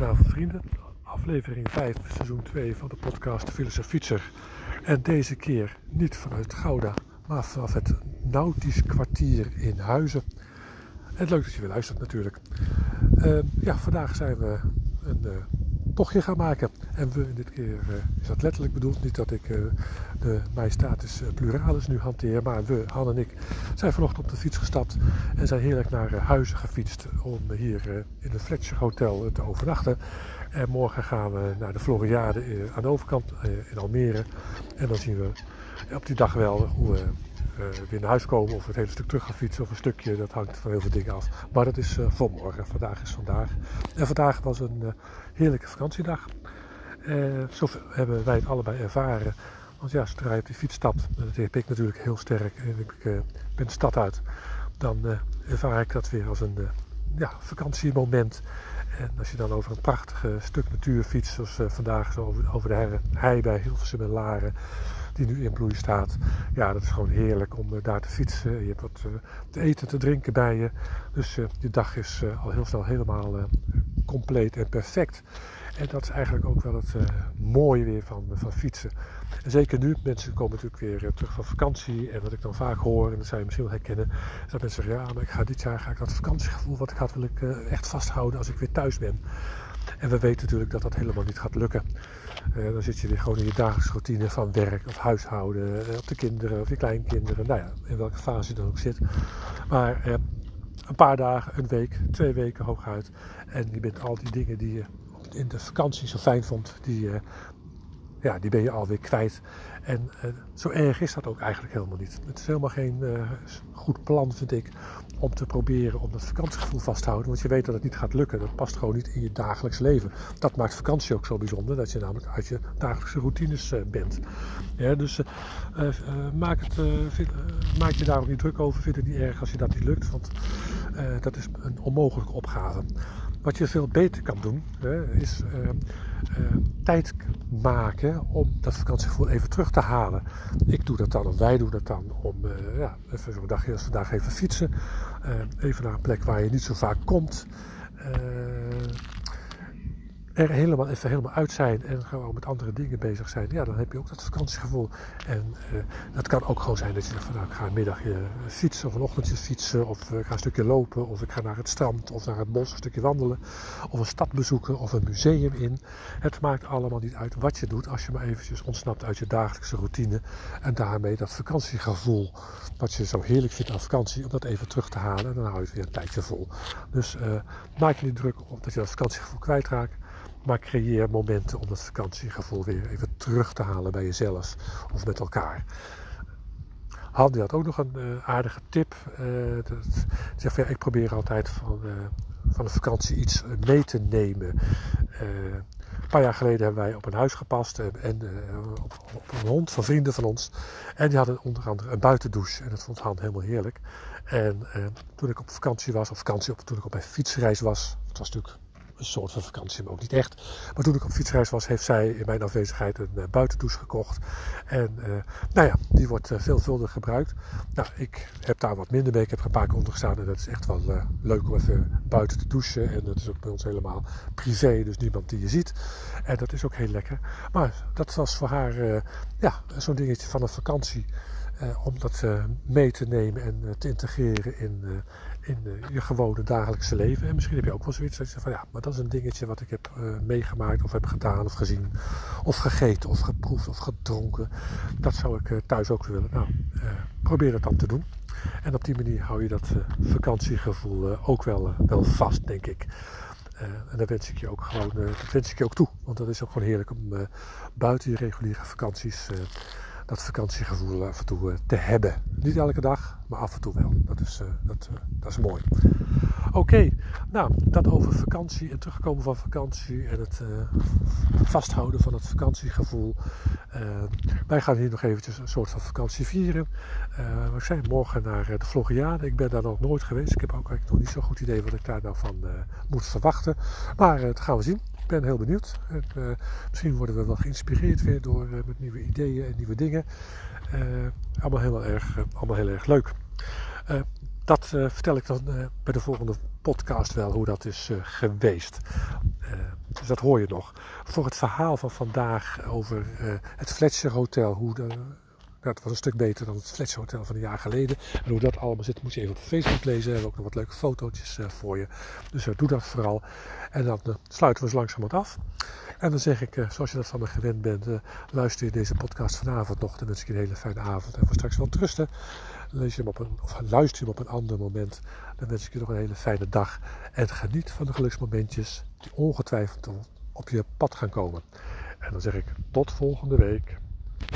Goedenavond vrienden, aflevering 5, seizoen 2 van de podcast Fietser. En deze keer niet vanuit Gouda, maar vanaf het Nautisch kwartier in Huizen. En leuk dat je weer luistert natuurlijk. Uh, ja, vandaag zijn we een uh, tochtje gaan maken. En we, dit keer uh, is dat letterlijk bedoeld. Niet dat ik de majestatis pluralis nu hanteer. Maar we, Han en ik, zijn vanochtend op de fiets gestapt. En zijn heerlijk naar Huizen gefietst. Om hier in het Fletcher Hotel te overnachten. En morgen gaan we naar de Floriade aan de overkant in Almere. En dan zien we op die dag wel hoe we uh, weer naar huis komen of het hele stuk terug gaan fietsen of een stukje. Dat hangt van heel veel dingen af. Maar dat is uh, voor morgen. Vandaag is vandaag. En vandaag was een uh, heerlijke vakantiedag. zo hebben wij het allebei ervaren. Want ja, zodra je op die fiets stapt, dat heb ik natuurlijk heel sterk. En ik ben de stad uit. Dan ervaar ik dat weer als een ja, vakantiemoment. En als je dan over een prachtig stuk natuur fietst, zoals vandaag zo over, de hei bij Hilversum en Laren die nu in bloei staat. Ja, dat is gewoon heerlijk om uh, daar te fietsen. Je hebt wat uh, te eten, te drinken bij je. Dus je dag is al heel snel helemaal compleet en perfect. En dat is eigenlijk ook wel het mooie weer van, van fietsen. En zeker nu, mensen komen natuurlijk weer terug van vakantie. En wat ik dan vaak hoor, en dat zou je misschien wel herkennen, is dat mensen zeggen, ja, maar ik ga dit jaar ga ik dat vakantiegevoel wat ik had, wil ik echt vasthouden als ik weer thuis ben. En we weten natuurlijk dat dat helemaal niet gaat lukken. Dan zit je weer gewoon in je dagelijkse routine van werk of huishouden, op de kinderen of je kleinkinderen, nou ja, in welke fase je dan ook zit. Maar een paar dagen, een week, twee weken hooguit. En je bent al die dingen die je in de vakantie zo fijn vond, die, ja, die ben je alweer kwijt. En zo erg is dat ook eigenlijk helemaal niet. Het is helemaal geen goed plan, vind ik, om te proberen om dat vakantiegevoel vast te houden. Want je weet dat het niet gaat lukken. Dat past gewoon niet in je dagelijks leven. Dat maakt vakantie ook zo bijzonder. Dat je namelijk uit je dagelijkse routines bent. Dus maak, het, maak je daar ook niet druk over. Vind het niet erg als je dat niet lukt. Want dat is een onmogelijke opgave. Wat je veel beter kan doen, hè, is uh, uh, tijd maken om dat vakantiegevoel even terug te halen. Ik doe dat dan, of wij doen dat dan, om uh, ja, even zo'n dagje als vandaag even fietsen. even naar een plek waar je niet zo vaak komt er helemaal even helemaal uit zijn en gewoon met andere dingen bezig zijn, ja, dan heb je ook dat vakantiegevoel. En uh, dat kan ook gewoon zijn dat je zegt van nou, ik ga een middagje fietsen of een ochtendje fietsen of uh, ik ga een stukje lopen of ik ga naar het strand of naar het bos een stukje wandelen of een stad bezoeken of een museum in. Het maakt allemaal niet uit wat je doet als je maar eventjes ontsnapt uit je dagelijkse routine en daarmee dat vakantiegevoel wat je zo heerlijk vindt aan vakantie, om dat even terug te halen en dan hou je het weer een tijdje vol. Dus maak je niet druk op dat je dat vakantiegevoel kwijtraakt. Maar creëer momenten om dat vakantiegevoel weer even terug te halen bij jezelf of met elkaar. Han had ook nog een uh, aardige tip. Uh, dat, zegt ja, ik probeer altijd van, uh, van de vakantie iets mee te nemen. een paar jaar geleden hebben wij op een huis gepast en op, op, een hond van vrienden van ons. En die hadden onder andere een buitendouche. En dat vond Han helemaal heerlijk. En toen ik op vakantie was, of vakantie, op, toen ik op mijn fietsreis was, het was natuurlijk een soort van vakantie, maar ook niet echt. Maar toen ik op fietsreis was, heeft zij in mijn afwezigheid een uh, buitendouche gekocht. En uh, nou ja, die wordt uh, veelvuldig gebruikt. Nou, ik heb daar wat minder mee. Ik heb een paar keer onder gestaan en dat is echt wel leuk om even buiten te douchen. En dat is ook bij ons helemaal privé, dus niemand die je ziet. En dat is ook heel lekker. Maar dat was voor haar ja, zo'n dingetje van een vakantie. Om dat mee te nemen en te integreren in, in je gewone dagelijkse leven. En misschien heb je ook wel zoiets dat je zegt van ja, maar dat is een dingetje wat ik heb uh, meegemaakt of heb gedaan of gezien of gegeten of geproefd of gedronken. Dat zou ik uh, thuis ook willen. Nou, uh, probeer het dan te doen. En op die manier hou je dat vakantiegevoel ook wel, wel vast, denk ik. en dat wens ik je ook gewoon, dat wens ik je ook toe. Want dat is ook gewoon heerlijk om buiten je reguliere vakanties dat vakantiegevoel af en toe te hebben. Niet elke dag, maar af en toe wel. Dat is, uh, dat, uh, dat is mooi. Oké, nou, dat over vakantie en terugkomen van vakantie en het vasthouden van het vakantiegevoel. wij gaan hier nog eventjes een soort van vakantie vieren. we zijn morgen naar de Floriade. Ik ben daar nog nooit geweest. Ik heb ook eigenlijk nog niet zo'n goed idee wat ik daar nou van moet verwachten. Maar dat gaan we zien. Ben heel benieuwd. En, misschien worden we wel geïnspireerd weer door met nieuwe ideeën en nieuwe dingen. allemaal heel erg, allemaal heel erg leuk. Dat vertel ik dan bij de volgende podcast wel hoe dat is geweest. Dus dat hoor je nog. Voor het verhaal van vandaag over het Fletcher Hotel, hoe de, dat was een stuk beter dan het Fletcher Hotel van een jaar geleden. En hoe dat allemaal zit, moet je even op Facebook lezen. We hebben ook nog wat leuke fotootjes uh, voor je. Dus uh, doe dat vooral. En dan uh, sluiten we zo langzamerhand af. En dan zeg ik, zoals je dat van me gewend bent, luister je deze podcast vanavond nog. Dan wens ik je een hele fijne avond. En voor straks wel rusten. Lees je hem op een, of luister je hem op een ander moment. Dan wens ik je nog een hele fijne dag. En geniet van de geluksmomentjes die ongetwijfeld op je pad gaan komen. En dan zeg ik tot volgende week.